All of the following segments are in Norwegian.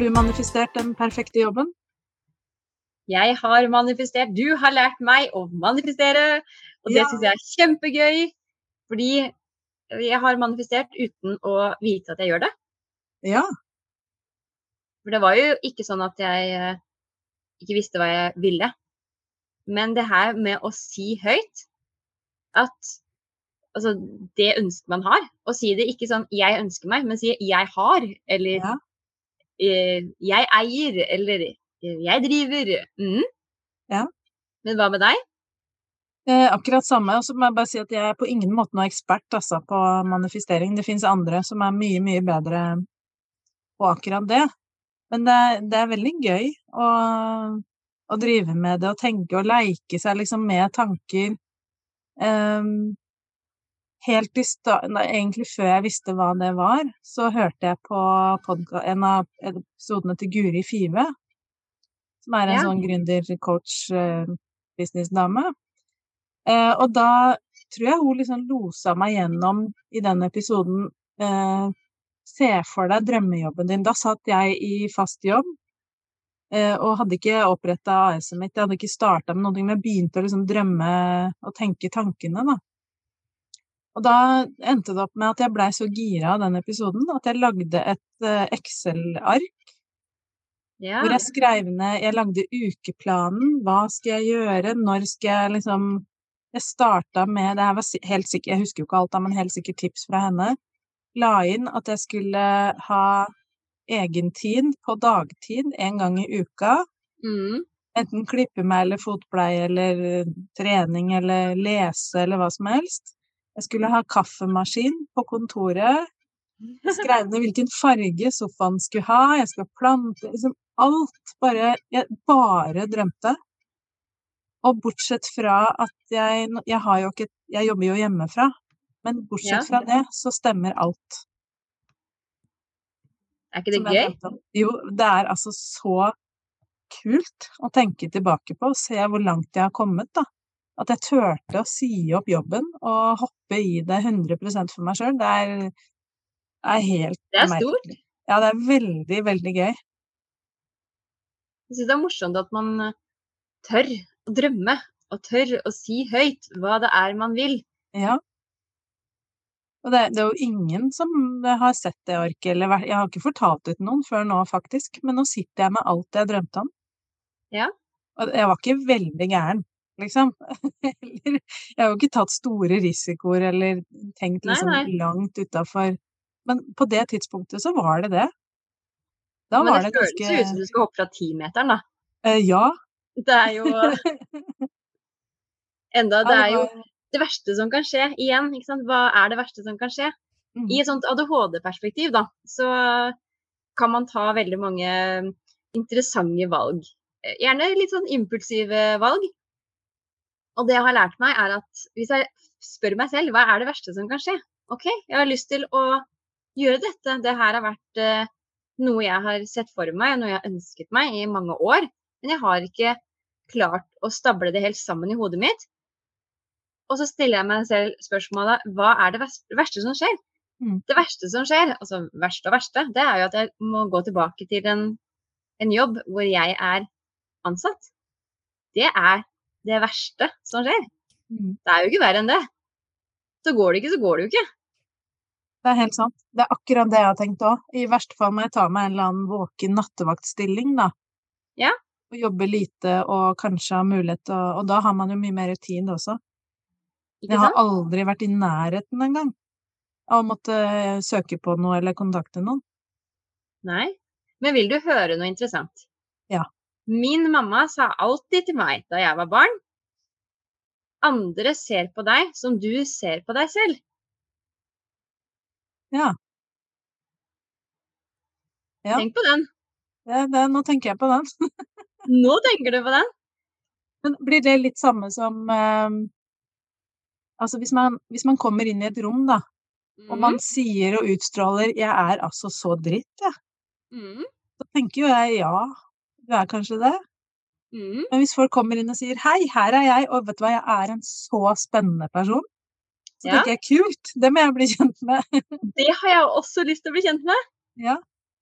du manifestert den perfekte jobben? Jeg har manifestert. Du har lært meg å manifestere. Og det Ja. syns jeg er kjempegøy. Fordi jeg har manifestert uten å vite at jeg gjør det. Ja. For det var jo ikke sånn at jeg eh, ikke visste hva jeg ville. Men det her med å si høyt at altså, det ønsket man har, å si det ikke sånn 'jeg ønsker meg', men si 'jeg har', eller Ja. Eh, 'jeg eier', eller eh, 'jeg driver'. Mm. Ja. Men hva med deg? Eh, akkurat samme. Og så må jeg bare si at jeg er på ingen måte noen ekspert altså, på manifestering. Det fins andre som er mye, mye bedre på akkurat det. Men det, det er veldig gøy å, å drive med det og tenke og leike seg liksom med tanker. Ehm, helt i starten, egentlig før jeg visste hva det var, så hørte jeg på en av episodene til Guri Five, som er en Ja. sånn gründer-coach, eh. Eh, og da tror jeg hun liksom losa meg gjennom i den episoden eh, Se for deg drømmejobben din. Da satt jeg i fast jobb eh, og hadde ikke oppretta AS-et mitt. Jeg hadde ikke starta med noe, men jeg begynte å liksom drømme og tenke tankene, da. Og da endte det opp med at jeg blei så gira av den episoden at jeg lagde et eh, Excel-ark Ja. hvor jeg skrev ned Jeg lagde ukeplanen. Hva skal jeg gjøre? Når skal jeg liksom Jeg starta med Det her var helt sikkert Jeg husker jo ikke alt, da, men helt sikkert tips fra henne. La inn at jeg skulle ha egentid på dagtid en gang i uka. Mm. Enten klippe meg eller fotpleie eller eh, trening eller lese eller hva som helst. Jeg skulle ha kaffemaskin på kontoret. Jeg skrev ned hvilken farge sofaen skulle ha, jeg skal plante liksom alt. Bare Jeg bare drømte. Og bortsett fra at jeg Jeg har jo ikke Jeg jobber jo hjemmefra. Men bortsett fra det, så stemmer alt. Er ikke det gøy? Jo, det er altså så kult å tenke tilbake på og se hvor langt jeg har kommet, da. At jeg turte å si opp jobben og hoppe i det 100% for meg sjøl, det er, er helt Det er merkelig. Ja, det er veldig, veldig gøy. Jeg syns det er morsomt at man eh, tør å drømme, og tør å si høyt hva det er man vil. Ja. Og det, det er jo ingen som har sett det arket, eller Jeg har ikke fortalt det til noen før nå, faktisk, men nå sitter jeg med alt jeg drømte om. Ja. Og jeg var ikke veldig gæren, liksom. Eller Jeg har jo ikke tatt store risikoer eller tenkt liksom nei. langt utafor Men på det tidspunktet så var det det. Da Men var det det føles ganske... ut som du skal hoppe fra timeteren, da. eh, Ja. Det er jo Enda det er jo det verste som kan skje igjen. Ikke sant? Hva er det verste som kan skje? mm, I et sånt ADHD-perspektiv, da, så kan man ta veldig mange interessante valg. Eh, Gjerne litt sånn impulsive valg. Og det jeg har lært meg, er at hvis jeg spør meg selv hva er det verste som kan skje? OK, jeg har lyst til å gjøre dette. Det her har vært eh, noe jeg har sett for meg, noe jeg har ønsket meg i mange år. Men jeg har ikke klart å stable det helt sammen i hodet mitt. Og så stiller jeg meg selv spørsmålet hva er det verste som skjer? Mm. Det verste som skjer, altså verste og verste, det er jo at jeg må gå tilbake til en, en jobb hvor jeg er ansatt. Det er det verste som skjer. mm. Det er jo ikke verre enn det. Så går det ikke, så går det jo ikke. Det er helt sant. Det er akkurat det jeg har tenkt òg. I verste fall må jeg ta meg en eller annen våken nattevaktstilling, da. Ja. Og jobbe lite og kanskje ha mulighet til å Og da har man jo mye mer tid også. Jeg har aldri vært i nærheten engang av å måtte søke på noe eller kontakte noen. Nei. Men vil du høre noe interessant? Ja. Min mamma sa alltid til meg da jeg var barn Andre ser på deg som du ser på deg selv. Ja. Ja. Tenk på den. Det, det, nå tenker jeg på den. Nå tenker du på den. Men blir det litt samme som eh, Altså hvis man, hvis man kommer inn i et rom, da, og man Mhm. sier og utstråler 'jeg er altså så dritt', jeg, Mhm. så tenker jo jeg ja, du er kanskje det. Mm. Men hvis folk kommer inn og sier 'hei, her er jeg', og vet du hva, jeg er en så spennende person, så Ja. tenker jeg kult, det må jeg bli kjent med. Det har jeg også lyst til å bli kjent med. Ja.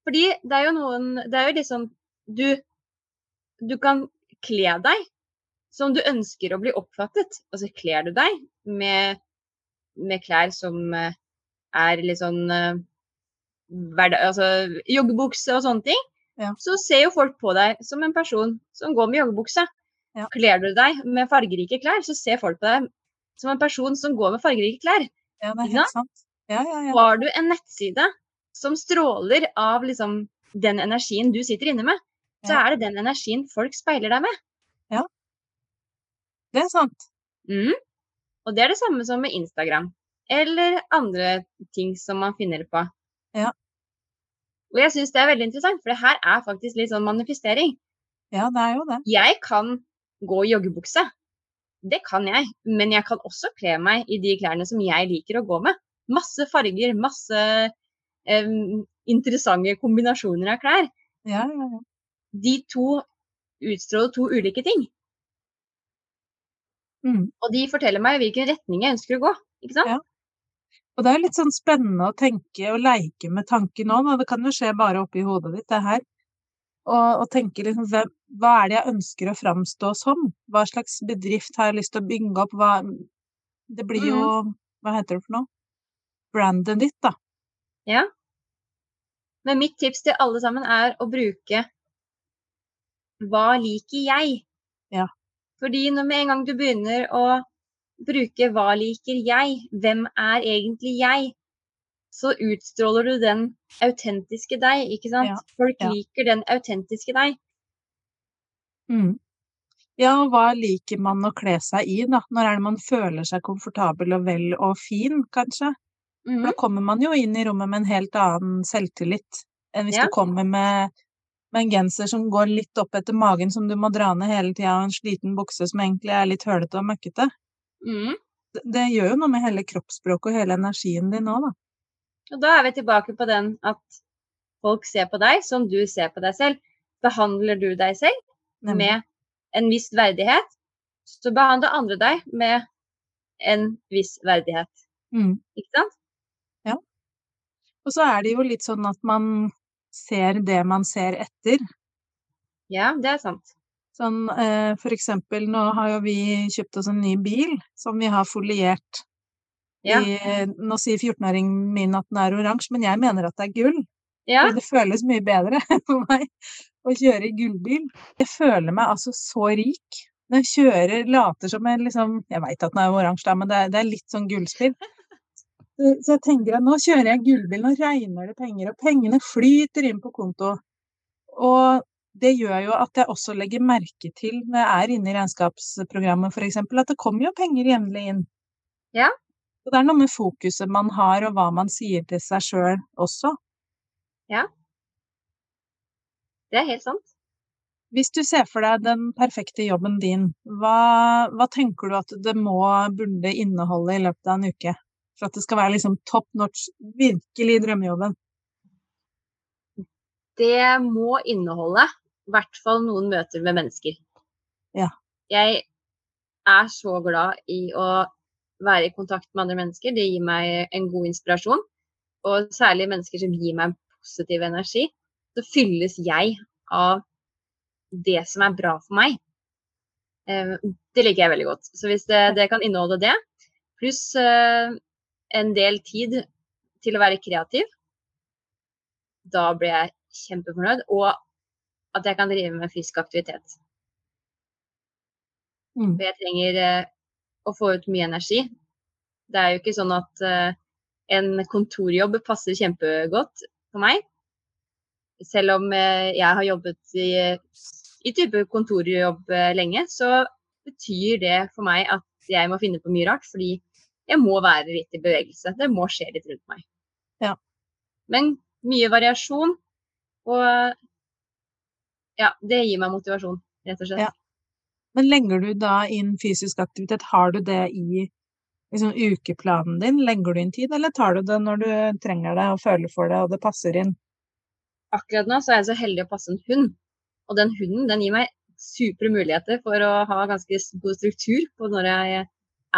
Fordi det er jo noen Det er jo liksom Du, du kan kle deg som du ønsker å bli oppfattet. Altså kler du deg med, med klær som eh, er litt sånn uh, hverdag, altså, joggebukse og sånne ting, Ja. så ser jo folk på deg som en person som går med joggebukse. Ja. Kler du deg med fargerike klær, så ser folk på deg som en person som går med fargerike klær. Ja, det er helt sant. Ja, ja, ja. Har du en nettside som stråler av liksom den energien du sitter inne med, så er det den energien folk speiler deg med. Ja. Det er sant. Mm. Og det er det samme som med Instagram. Eller andre ting som man finner på. Ja. Og jeg syns det er veldig interessant, for det her er faktisk litt sånn manifestering. Ja, det er jo det. Jeg kan gå i joggebukse. Det kan jeg. Men jeg kan også kle meg i de klærne som jeg liker å gå med. Masse farger, masse em, interessante kombinasjoner av klær. Ja, ja, ja. De to utstråler to ulike ting. Mm. Og de forteller meg hvilken retning jeg ønsker å gå. Ikke sant? Ja. Og det er litt sånn spennende å tenke og leke med tanken òg, det kan jo skje bare oppi hodet ditt, det her. Og, og tenke liksom hvem, hva er det jeg ønsker å framstå som? Hva slags bedrift har jeg lyst til å bygge opp? Hva, det blir jo Hva heter det for noe? Brandet ditt, da. Ja. Men mitt tips til alle sammen er å bruke Hva liker jeg? Ja. Fordi når med en gang du begynner å bruke hva liker jeg, hvem er egentlig jeg, så utstråler du den autentiske deg, ikke sant? Ja, Folk ja. liker den autentiske deg. Mm. Ja, og hva liker man å kle seg i, da? Når er det man føler seg komfortabel og vel og fin, kanskje? For Mhm. da kommer man jo inn i rommet med en helt annen selvtillit enn hvis Ja. du kommer med, med en genser som går litt opp etter magen, som du må dra ned hele tida, og en sliten bukse som egentlig er litt hølete og møkkete. Mhm. Det, det gjør jo noe med hele kroppsspråket og hele energien din òg, da. Og da er vi tilbake på den at folk ser på deg som du ser på deg selv. Behandler du deg selv Nemlig. med en viss verdighet, så behandler andre deg med en viss verdighet. Mm. Ikke sant? Ja. Og så er det jo litt sånn at man ser det man ser etter. Ja, det er sant. Sånn eh, for eksempel, nå har jo vi kjøpt oss en ny bil som vi har foliert Ja. i Nå sier 14-åringen min at den er oransje, men jeg mener at det er gull. Ja, det føles mye bedre for meg å kjøre i gullbil. Jeg føler meg altså så rik. Når jeg kjører, later som en liksom Jeg veit at den er oransje, men det er, det er litt sånn gullspill. Så så jeg tenker at nå kjører jeg gullbil, nå regner det penger, og pengene flyter inn på konto. Det gjør jo at jeg også legger merke til, når jeg er inne i regnskapsprogrammet f.eks., at det kommer jo penger jevnlig inn. Ja. Og det er noe med fokuset man har, og hva man sier til seg sjøl også. Ja. det er helt sant. Hvis du ser for deg den perfekte jobben din, hva, hva tenker du at det må, burde inneholde i løpet av en uke? For at det skal være liksom top notch, virkelig drømmejobben. Det må inneholde i hvert fall noen møter med mennesker. Ja. Jeg er så glad i å være i kontakt med andre mennesker. Det gir meg en god inspirasjon. Og særlig mennesker som gir meg positiv energi. Så fylles jeg av det som er bra for meg. Eh, Det liker jeg veldig godt. Så hvis det, det kan inneholde det, pluss eh, en del tid til å være kreativ, da blir jeg kjempefornøyd. Og at jeg kan drive med fysisk aktivitet. Mm. For jeg trenger eh, å få ut mye energi. Det er jo ikke sånn at eh, en kontorjobb passer kjempegodt for meg. Selv om eh, jeg har jobbet i, i type kontorjobb lenge, så betyr det for meg at jeg må finne på mye rart. Fordi jeg må være litt i bevegelse. Det må skje litt rundt meg. Ja. Men mye variasjon. Og ja, det gir meg motivasjon, rett og slett. Ja. Men legger du da inn fysisk aktivitet, har du det i liksom, ukeplanen din? Legger du inn tid, eller tar du det når du trenger det og føler for det og det passer inn? akkurat nå så er jeg så heldig å passe en hund. Og den hunden den gir meg supre muligheter for å ha ganske god struktur på når jeg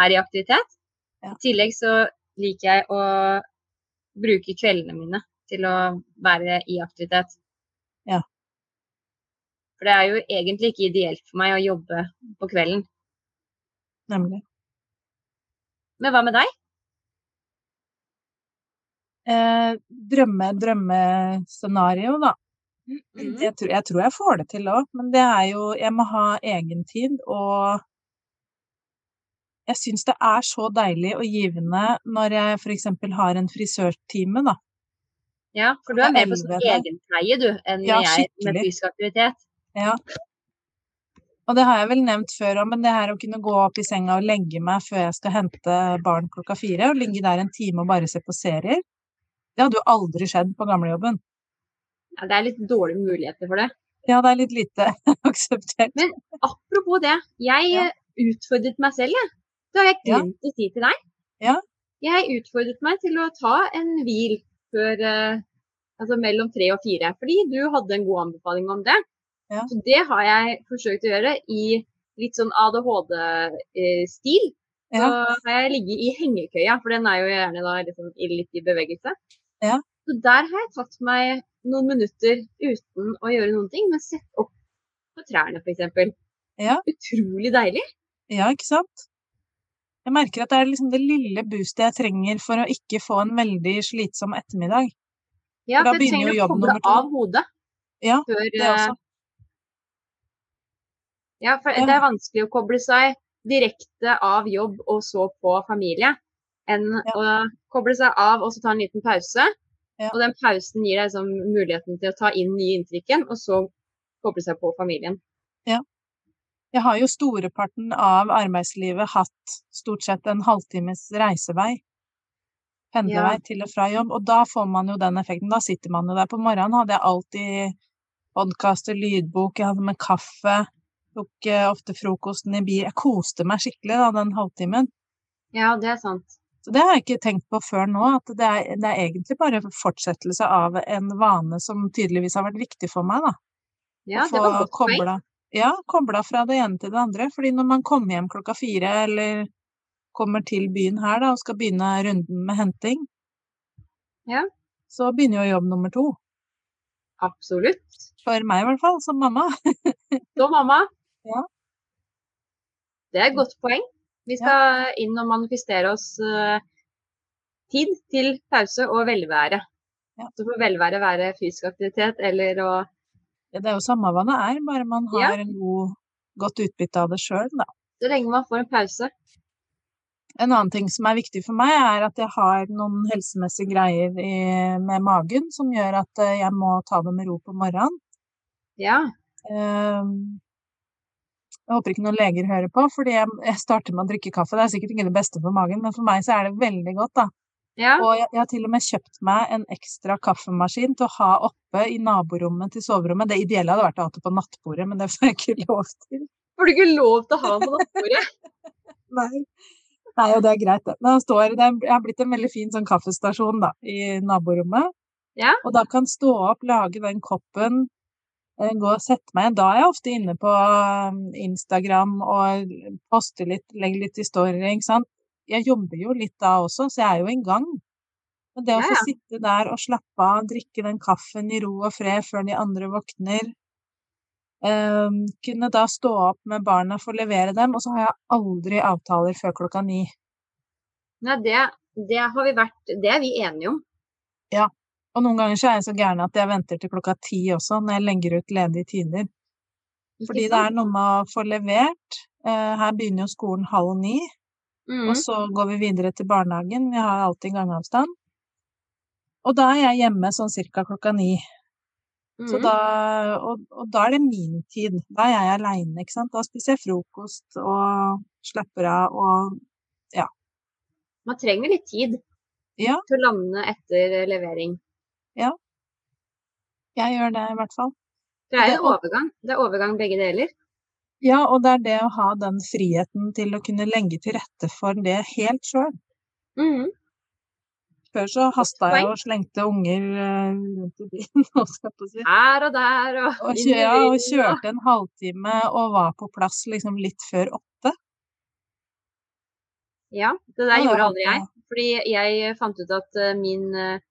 er i aktivitet. Ja. I tillegg så liker jeg å bruke kveldene mine til å være i aktivitet. For det er jo egentlig ikke ideelt for meg å jobbe på kvelden. Nemlig. Men hva med deg? Eh, drømme, drømmescenario, da. Mhm. Jeg tror, jeg tror jeg får det til òg, men det er jo Jeg må ha egen tid, og jeg syns det er så deilig og givende når jeg f.eks. har en frisørtime, da. Ja, for du er mer på sånn egenpleie du, enn Ja, jeg med fysisk aktivitet. Ja. Og det har jeg vel nevnt før òg, men det her å kunne gå opp i senga og legge meg før jeg skal hente barn klokka fire, og ligge der en time og bare se på serier, det hadde jo aldri skjedd på gamlejobben. Ja, det er litt dårlige muligheter for det. Ja, det er litt lite akseptert. Men apropos det, jeg Ja. eh, utfordret meg selv, jeg. Det har jeg Ja. å si til deg. Ja. Jeg utfordret meg til å ta en hvil før eh, Altså mellom tre og fire, fordi du hadde en god anbefaling om det. Ja. Så det har jeg forsøkt å gjøre i litt sånn ADHD-stil. Så Ja. har jeg ligget i hengekøya, for den er jo gjerne da i- litt i bevegelse. Ja. Så der har jeg tatt meg noen minutter uten å gjøre noen ting, men sett opp på trærne f.eks. Ja. Utrolig deilig. Ja, ikke sant? Jeg merker at det er liksom det lille boostet jeg trenger for å ikke få en veldig slitsom ettermiddag. Ja, For for jeg trenger å koble av hodet Ja, før det eh. Ja, for det er vanskelig å koble seg direkte av jobb og så på familie, enn Ja. å koble seg av og så ta en liten pause. Ja. Og den pausen gir deg liksom muligheten til å ta inn nye inntrykk igjen, og så koble seg på familien. Ja. Jeg har jo storeparten av arbeidslivet hatt stort sett en halvtimes reisevei. Pendlevei Ja. til og fra jobb, og da får man jo den effekten. Da sitter man jo der. På morgenen hadde jeg alltid podkast og lydbok, jeg hadde med kaffe. Tok eh, ofte frokosten i bil. Jeg koste meg skikkelig da, den halvtimen. Ja, det er sant. Så det har jeg ikke tenkt på før nå, at det er, det er egentlig bare fortsettelse av en vane som tydeligvis har vært viktig for meg, da. Ja, det var godt poeng. Ja, kobla fra det ene til det andre. Fordi når man kommer hjem klokka fire, eller kommer til byen her da, og skal begynne runden med henting, Ja. så begynner jo jobb nummer to. Absolutt. For meg i hvert fall, som mamma. Så mamma. Ja. Det er et godt poeng. Vi skal inn og manifestere oss eh, tid til pause og velvære. Ja. Så får velvære være fysisk aktivitet eller å Ja, Det er jo samme hva det er, bare man har god, godt utbytte av det sjøl, da. Så lenge man får en pause. En annen ting som er viktig for meg, er at jeg har noen helsemessige greier i, med magen som gjør at eh, jeg må ta det med ro på morgenen. Ja. Ehm, Jeg håper ikke noen leger hører på, fordi jeg, jeg starter med å drikke kaffe. Det er sikkert ikke det beste for magen, men for meg så er det veldig godt, da. ja. Og jeg, jeg har til og med kjøpt meg en ekstra kaffemaskin til å ha oppe i naborommet til soverommet. Det ideelle hadde vært å ha det på nattbordet, men det får jeg ikke lov til. Får du ikke lov til å ha den på nattbordet? Nei. Nei, og det er greit, det. Men står, det er, har blitt en veldig fin sånn kaffestasjon, da, i naborommet. Ja. Og da kan stå opp, lage den koppen, gå og sette meg. Da er jeg ofte inne på um, Instagram og poster litt, legger litt historier, ikke sant. Jeg jobber jo litt da også, så jeg er jo i gang. Men det å få ja. sitte der og slappe av, drikke den kaffen i ro og fred før de andre våkner, um, kunne da stå opp med barna for å levere dem, og så har jeg aldri avtaler før klokka ni. Nei, det, det har vi vært Det er vi enige om. Og noen ganger så er jeg så gæren at jeg venter til klokka ti også, når jeg legger ut ledige tider. Fordi det er noe med å få levert. Eh, her begynner jo skolen halv ni, mm. og så går vi videre til barnehagen. Vi har alltid gangavstand. Og da er jeg hjemme sånn cirka klokka ni. Så Mhm. da, og, og da er det min tid. Da er jeg aleine, ikke sant. Da spiser jeg frokost og slapper av og Man trenger litt tid Ja, til å lande etter levering. Jeg gjør det i hvert fall. Det er en overgang. Det er overgang begge deler. Ja, og det er det å ha den friheten til å kunne legge til rette for det helt sjøl. Mhm. Før så hasta jeg og slengte unger eh, rundt i bilen, si. Her og der og Og, kjø, ja, og kjørte en halvtime og var på plass liksom litt før åtte. Ja, det der gjorde aldri jeg. Fordi jeg fant ut at eh, min eh,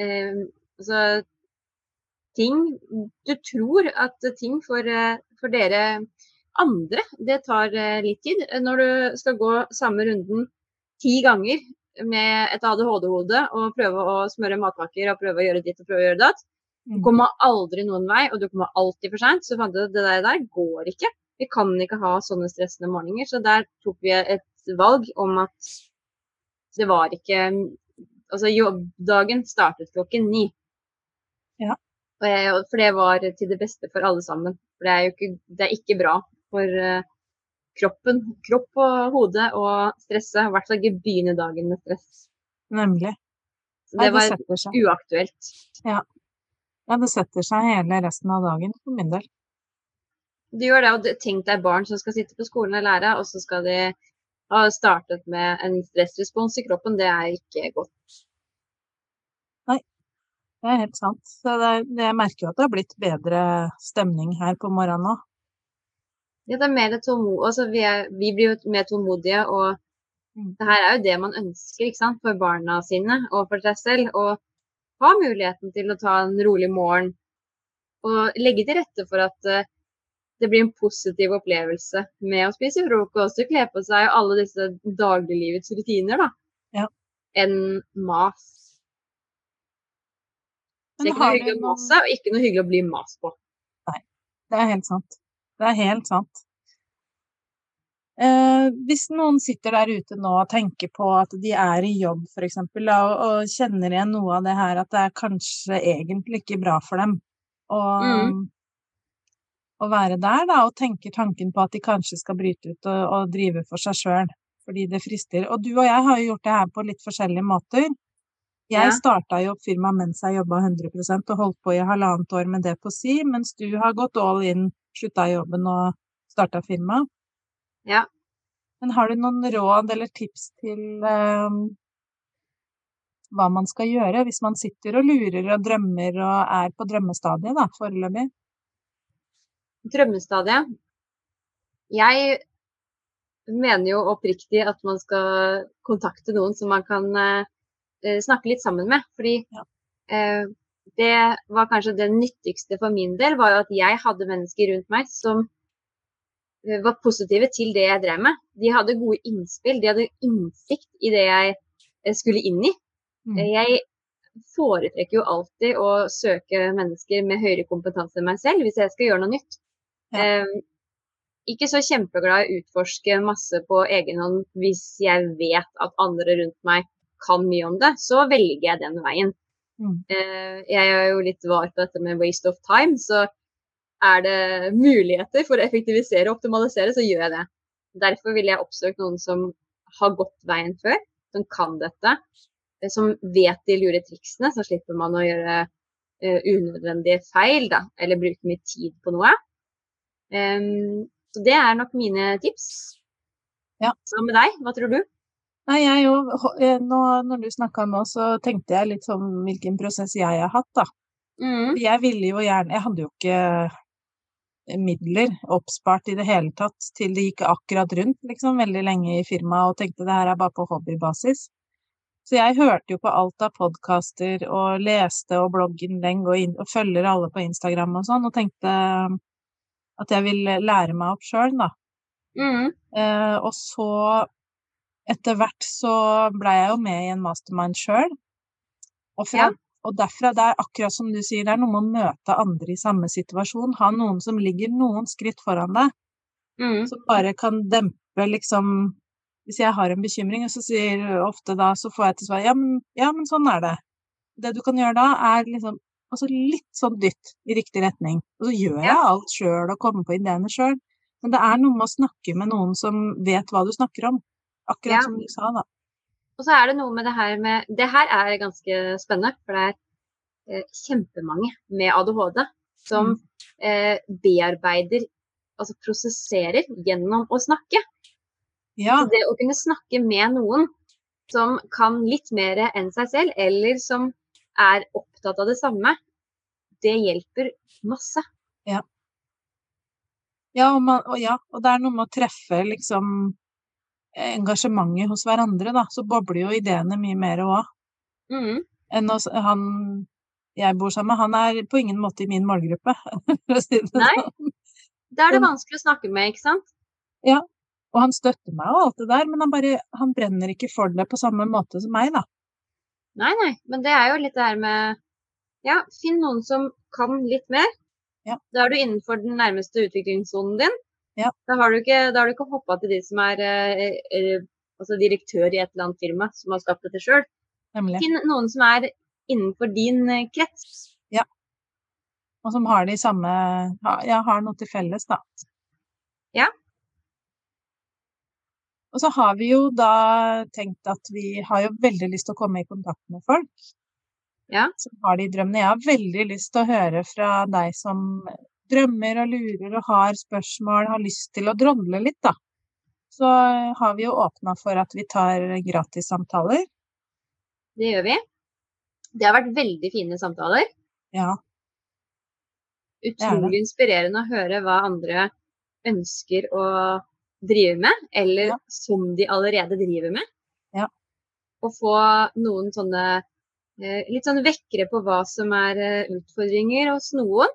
Altså ting Du tror at ting for, eh, for dere andre, det tar eh, litt tid. Når du skal gå samme runden ti ganger med et ADHD-hode og prøve å smøre matpakker og prøve å gjøre ditt og prøve å gjøre datt, du Mm. kommer aldri noen vei, og du kommer alltid for seint. Så fant du at det der, der går ikke. Vi kan ikke ha sånne stressende morgener. Så der tok vi et valg om at det var ikke Altså jobbdagen startet klokken ni. Ja. Og jeg, for det var til det beste for alle sammen. For det er jo ikke, det er ikke bra for uh, kroppen, kropp og hode å stresse. I hvert fall ikke begynne dagen med stress. Nemlig. Så Nei, det var uaktuelt. Ja, det setter seg hele resten av dagen for min del. Du gjør det, og tenk deg barn som skal sitte på skolen og lære, og så skal de ha startet med en stressrespons i kroppen. Det er ikke godt. Nei, Det er helt sant. Så det, det, jeg merker jo at det har blitt bedre stemning her på morgenen nå. Ja, det er mer tålmodig. Altså, vi, er, vi blir jo mer tålmodige, og Mm. det her er jo det man ønsker ikke sant? for barna sine og for seg selv. Å ha muligheten til å ta en rolig morgen og legge til rette for at eh, det blir en positiv opplevelse med å spise frokost og kle på seg og alle disse dagliglivets rutiner, da. Ja. Enn mas. Det er ikke noe hyggelig å mase, og ikke noe hyggelig å bli mas på. Nei, Det er helt sant. Det er helt sant. Eh, hvis noen sitter der ute nå og tenker på at de er i jobb, eksempel, og, og kjenner igjen noe av det her, at det er kanskje egentlig ikke bra for dem og Mm. Å være der, da, og tenker tanken på at de kanskje skal bryte ut og, og drive for seg sjøl, fordi det frister. Og du og jeg har jo gjort det her på litt forskjellige måter. Jeg Ja. starta jo opp firmaet mens jeg jobba 100% og holdt på i halvannet år med det på si, mens du har gått all in, slutta i jobben og starta firma. Ja. Men har du noen råd eller tips til um, hva man skal gjøre hvis man sitter og lurer og drømmer og er på drømmestadiet, da, foreløpig? Drømmestadiet. Jeg mener jo oppriktig at man skal kontakte noen som man kan eh, snakke litt sammen med. Fordi Ja. eh, det var kanskje det nyttigste for min del, var jo at jeg hadde mennesker rundt meg som eh, var positive til det jeg drev med. De hadde gode innspill, de hadde innsikt i det jeg eh, skulle inn i. Mm. Jeg foretrekker jo alltid å søke mennesker med høyere kompetanse enn meg selv hvis jeg skal gjøre noe nytt. Ja. Ikke så kjempeglad i å utforske masse på egen hånd hvis jeg vet at andre rundt meg kan mye om det. Så velger jeg den veien. Mm. Eh, jeg er jo litt var på dette med waste of time, så er det muligheter for å effektivisere og optimalisere, så gjør jeg det. Derfor ville jeg oppsøkt noen som har gått veien før, som kan dette, eh, som vet de lure triksene, så slipper man å gjøre eh, unødvendige feil, da, eller bruke mye tid på noe. Em, så det er nok mine tips. Ja. Hva med deg? Hva tror du? Nei, jeg jo, eh, nå, når du snakka nå, så tenkte jeg litt sånn hvilken prosess jeg har hatt, da. Mm. Jeg ville jo gjerne Jeg hadde jo ikke midler oppspart i det hele tatt til det gikk akkurat rundt, liksom, veldig lenge i firmaet, og tenkte det her er bare på hobbybasis. Så jeg hørte jo på alt av podkaster og leste og blogginnlegg og, inn, og følger alle på Instagram og sånn, og tenkte at jeg vil lære meg opp sjøl, da. Mm. Eh, og så etter hvert så blei jeg jo med i en mastermind sjøl. Og, Ja. og derfra, det er akkurat som du sier, det er noe med å møte andre i samme situasjon. Ha noen som ligger noen skritt foran deg, Mm. som bare kan dempe liksom Hvis jeg har en bekymring, og så sier ofte da, så får jeg til svar ja men, ja, men sånn er det. Det du kan gjøre da, er liksom altså litt sånn dytt i riktig retning. Og så gjør jeg alt sjøl og kommer på ideene sjøl. Men det er noe med å snakke med noen som vet hva du snakker om. Akkurat Ja. som du sa, da. Og så er det noe med det her med Det her er ganske spennende, for det er eh, kjempemange med ADHD som eh, bearbeider, altså prosesserer gjennom å snakke. Ja, Så det å kunne snakke med noen som kan litt mer enn seg selv, eller som er opptatt av det samme, det hjelper masse. ja, og, man, og, ja, og det er noe med å treffe liksom engasjementet hos hverandre, da. Så bobler jo ideene mye mer òg. Mm. Enn å han jeg bor sammen med, han er på ingen måte i min målgruppe, for å si det Nei. sånn. Da er det vanskelig å snakke med, ikke sant? Og han støtter meg og alt det der, men han bare han brenner ikke for det på samme måte som meg, da. Nei, nei. Men det er jo litt det her med Ja, finn noen som kan litt mer. Ja. Da er du innenfor den nærmeste utviklingssonen din. Ja. Da har du ikke, har du ikke hoppa til de som er eh, eh, altså direktør i et eller annet firma som har skapt dette sjøl. Finn noen som er innenfor din eh, krets. Og som har de samme Ja, har noe til felles, da. Ja. Og så har vi jo da tenkt at vi har jo veldig lyst til å komme i kontakt med folk. Ja. Som har de drømmene. Jeg har veldig lyst til å høre fra deg som drømmer og lurer og har spørsmål, har lyst til å drodle litt, da. Så har vi jo åpna for at vi tar gratissamtaler. Det gjør vi. Det har vært veldig fine samtaler. Ja. det. Utrolig inspirerende å høre hva andre ønsker å drive med, eller Ja. som de allerede driver med. Ja. Og få noen sånne eh, litt sånn vekkere på hva som er eh, utfordringer hos noen,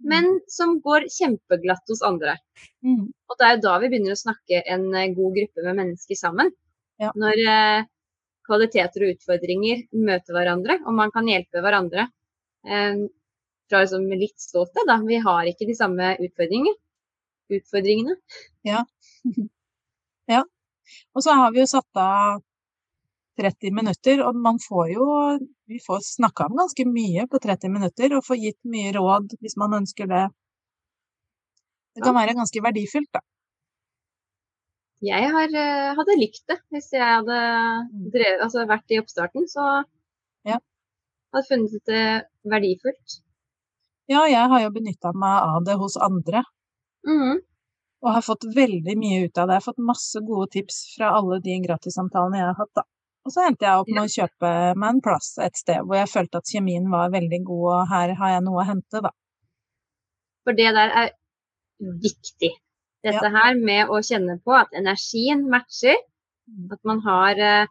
men som går kjempeglatt hos andre. Mm. Og det er jo da vi begynner å snakke en eh, god gruppe med mennesker sammen. Ja. Når kvaliteter og utfordringer møter hverandre, og man kan hjelpe hverandre. Fra liksom litt ståsted, da. Vi har ikke de samme utfordringer. Utfordringene. ja Og så har vi jo satt av 30 minutter, og man får jo Vi får snakka om ganske mye på 30 minutter, og får gitt mye råd hvis man ønsker det. Det kan være ganske verdifullt, da. Jeg har, eh, hadde likt det hvis jeg hadde drevet, altså vært i oppstarten. Så Ja. hadde funnet det verdifullt. Ja, jeg har jo benytta meg av det hos andre, Mhm. og har fått veldig mye ut av det. Jeg har fått masse gode tips fra alle de gratissamtalene jeg har hatt, da. Og så endte jeg opp med å kjøpe meg en plass et sted hvor jeg følte at kjemien var veldig god, og her har jeg noe å hente, da. For det der er viktig. Dette her med å kjenne på at energien matcher, Mm. at man har eh,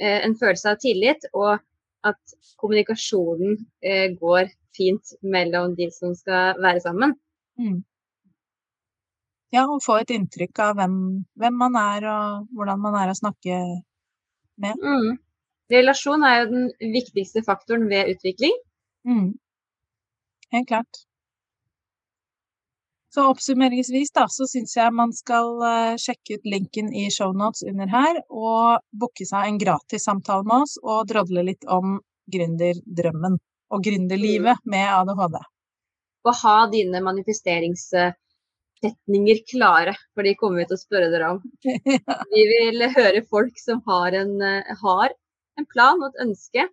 eh, en følelse av tillit, og at kommunikasjonen eh, går fint mellom de som skal være sammen. Mm. Ja, og få et inntrykk av hvem, hvem man er, og hvordan man er å snakke Mm. Relasjon er jo den viktigste faktoren ved utvikling. Mm. Helt klart. Så oppsummeringsvis da, så syns jeg man skal eh, sjekke ut linken i shownotes under her, og booke seg en gratis samtale med oss, og drodle litt om gründerdrømmen og gründerlivet med ADHD. Og ha dine manifesteringssetninger klare, for de kommer vi til å spørre dere om. Vi vil høre folk som har en, eh, har en plan og et ønske.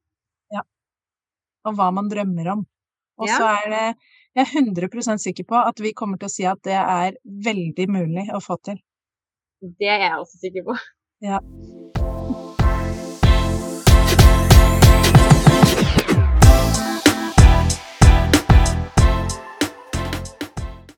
Ja. og hva man drømmer om. Og så er det Jeg er 100 sikker på at vi kommer til å si at det er veldig mulig å få til. Det er jeg også sikker på. Ja.